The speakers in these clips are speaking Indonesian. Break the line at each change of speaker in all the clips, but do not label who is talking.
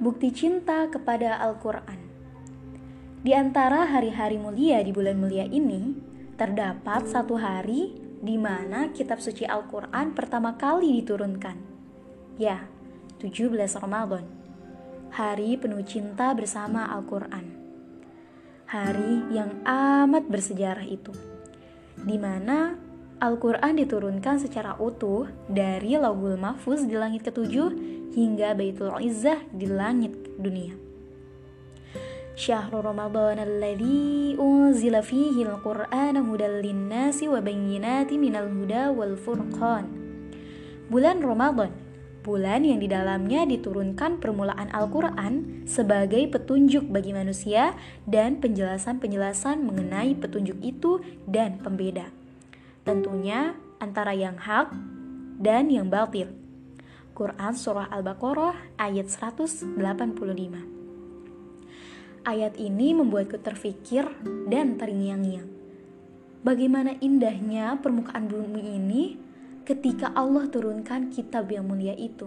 bukti cinta kepada Al-Quran. Di antara hari-hari mulia di bulan mulia ini, terdapat satu hari di mana kitab suci Al-Quran pertama kali diturunkan. Ya, 17 Ramadan. Hari penuh cinta bersama Al-Quran. Hari yang amat bersejarah itu. Di mana Al-Quran diturunkan secara utuh dari Lauhul Mahfuz di langit ketujuh hingga Baitul Izzah di langit dunia. Syahrul Ramadan alladhi unzila fihi al-Qur'an hudal linnasi wa bayyinati minal huda wal furqan. Bulan Ramadan, bulan yang di dalamnya diturunkan permulaan Al-Quran sebagai petunjuk bagi manusia dan penjelasan-penjelasan mengenai petunjuk itu dan pembeda tentunya antara yang hak dan yang batil. Quran Surah Al-Baqarah ayat 185 Ayat ini membuatku terfikir dan terngiang-ngiang. Bagaimana indahnya permukaan bumi ini ketika Allah turunkan kitab yang mulia itu.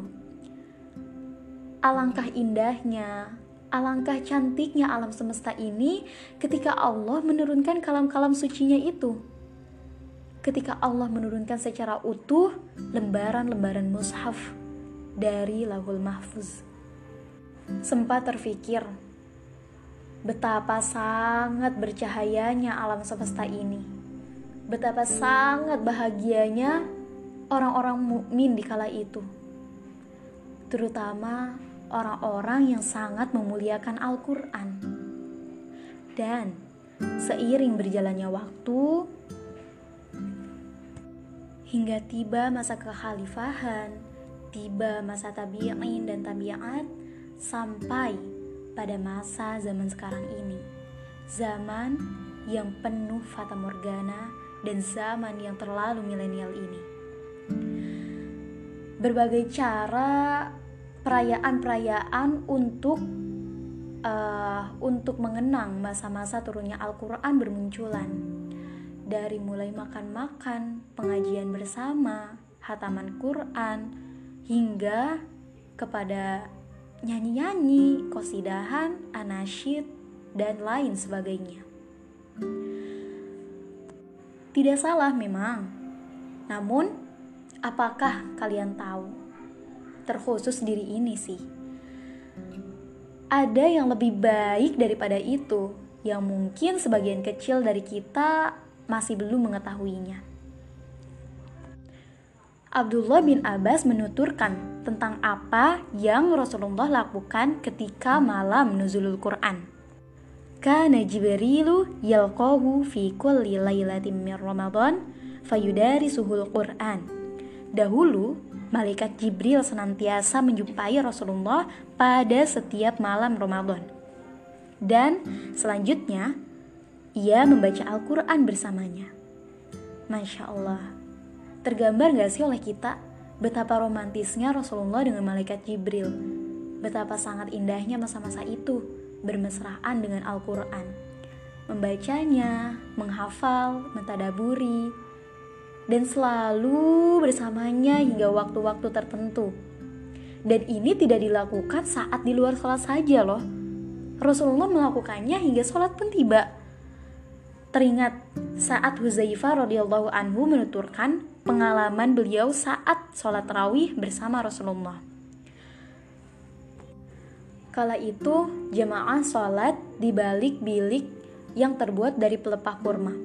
Alangkah indahnya, alangkah cantiknya alam semesta ini ketika Allah menurunkan kalam-kalam sucinya itu ketika Allah menurunkan secara utuh lembaran-lembaran mushaf dari lahul mahfuz. Sempat terfikir betapa sangat bercahayanya alam semesta ini. Betapa sangat bahagianya orang-orang mukmin di kala itu. Terutama orang-orang yang sangat memuliakan Al-Qur'an. Dan seiring berjalannya waktu, hingga tiba masa kekhalifahan, tiba masa tabi'in dan tabi'at, sampai pada masa zaman sekarang ini. Zaman yang penuh fata morgana dan zaman yang terlalu milenial ini. Berbagai cara perayaan-perayaan untuk uh, untuk mengenang masa-masa turunnya Al-Quran bermunculan dari mulai makan-makan, pengajian bersama, hataman Quran, hingga kepada nyanyi-nyanyi, kosidahan, anasyid, dan lain sebagainya. Tidak salah memang, namun apakah kalian tahu? Terkhusus diri ini sih. Ada yang lebih baik daripada itu, yang mungkin sebagian kecil dari kita masih belum mengetahuinya. Abdullah bin Abbas menuturkan tentang apa yang Rasulullah lakukan ketika malam nuzulul Quran. Kana Jibrilu yalqahu fi kulli lailatin min Ramadan fayudarisuhul Quran. Dahulu, malaikat Jibril senantiasa menjumpai Rasulullah pada setiap malam Ramadan. Dan selanjutnya, ia membaca Al-Quran bersamanya. Masya Allah, tergambar gak sih oleh kita betapa romantisnya Rasulullah dengan malaikat Jibril? Betapa sangat indahnya masa-masa itu bermesraan dengan Al-Quran. Membacanya, menghafal, mentadaburi, dan selalu bersamanya hingga waktu-waktu tertentu. Dan ini tidak dilakukan saat di luar sholat saja loh. Rasulullah melakukannya hingga sholat pun tiba Teringat saat Huzaifah radhiyallahu anhu menuturkan pengalaman beliau saat sholat rawih bersama Rasulullah. Kala itu jemaah sholat di balik bilik yang terbuat dari pelepah kurma.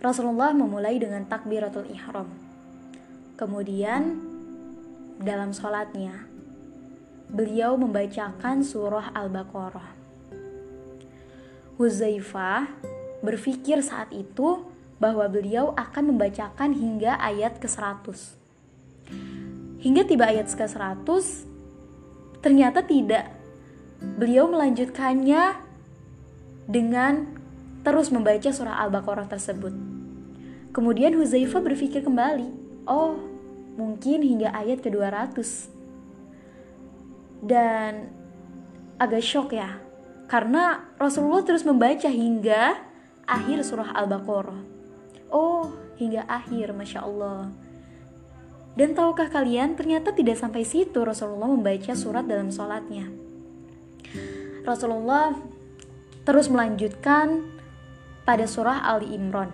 Rasulullah memulai dengan takbiratul ihram. Kemudian dalam sholatnya, beliau membacakan surah Al-Baqarah. Huzaifah berpikir saat itu bahwa beliau akan membacakan hingga ayat ke-100. Hingga tiba ayat ke-100, ternyata tidak. Beliau melanjutkannya dengan terus membaca surah Al-Baqarah tersebut. Kemudian Huzaifah berpikir kembali, oh mungkin hingga ayat ke-200. Dan agak shock ya, karena Rasulullah terus membaca hingga akhir surah Al-Baqarah. Oh, hingga akhir, masya Allah. Dan tahukah kalian, ternyata tidak sampai situ Rasulullah membaca surat dalam sholatnya. Rasulullah terus melanjutkan pada surah Ali Imran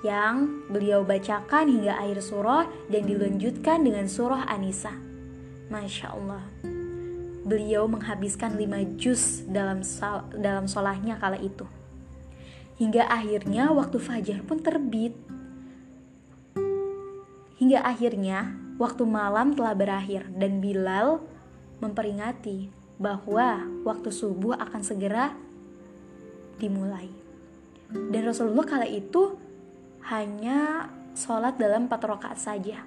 yang beliau bacakan hingga akhir surah dan dilanjutkan dengan surah Anisa. Masya Allah. Beliau menghabiskan lima juz dalam dalam kala itu. Hingga akhirnya waktu fajar pun terbit. Hingga akhirnya waktu malam telah berakhir dan Bilal memperingati bahwa waktu subuh akan segera dimulai. Dan Rasulullah kala itu hanya sholat dalam empat rakaat saja.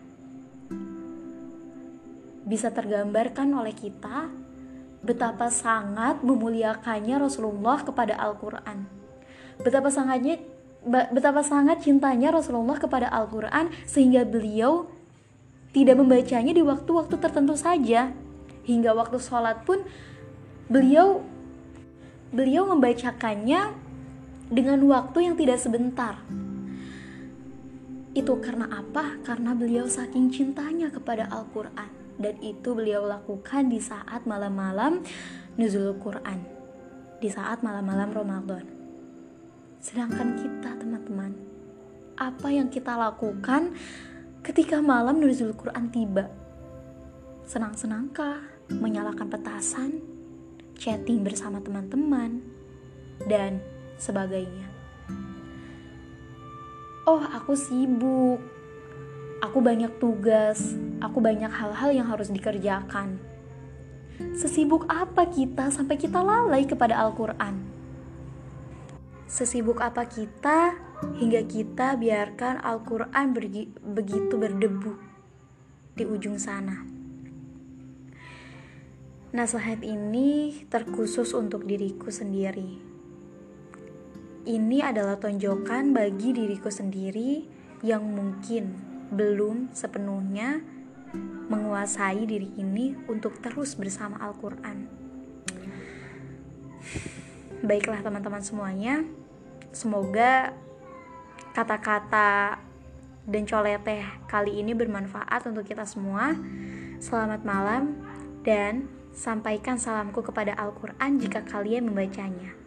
Bisa tergambarkan oleh kita betapa sangat memuliakannya Rasulullah kepada Al-Quran betapa sangatnya betapa sangat cintanya Rasulullah kepada Al-Quran sehingga beliau tidak membacanya di waktu-waktu tertentu saja. Hingga waktu sholat pun beliau beliau membacakannya dengan waktu yang tidak sebentar. Itu karena apa? Karena beliau saking cintanya kepada Al-Quran. Dan itu beliau lakukan di saat malam-malam nuzul Quran. Di saat malam-malam Ramadan Sedangkan kita teman-teman, apa yang kita lakukan ketika malam nuzul Quran tiba? Senang-senangkah? Menyalakan petasan? Chatting bersama teman-teman? Dan sebagainya. Oh, aku sibuk. Aku banyak tugas. Aku banyak hal-hal yang harus dikerjakan. Sesibuk apa kita sampai kita lalai kepada Al-Quran? Sesibuk apa kita hingga kita biarkan Al-Quran begitu berdebu di ujung sana. Nasihat ini terkhusus untuk diriku sendiri. Ini adalah tonjokan bagi diriku sendiri yang mungkin belum sepenuhnya menguasai diri ini untuk terus bersama Al-Quran. Baiklah teman-teman semuanya, Semoga kata-kata dan coleteh kali ini bermanfaat untuk kita semua. Selamat malam dan sampaikan salamku kepada Al-Quran jika kalian membacanya.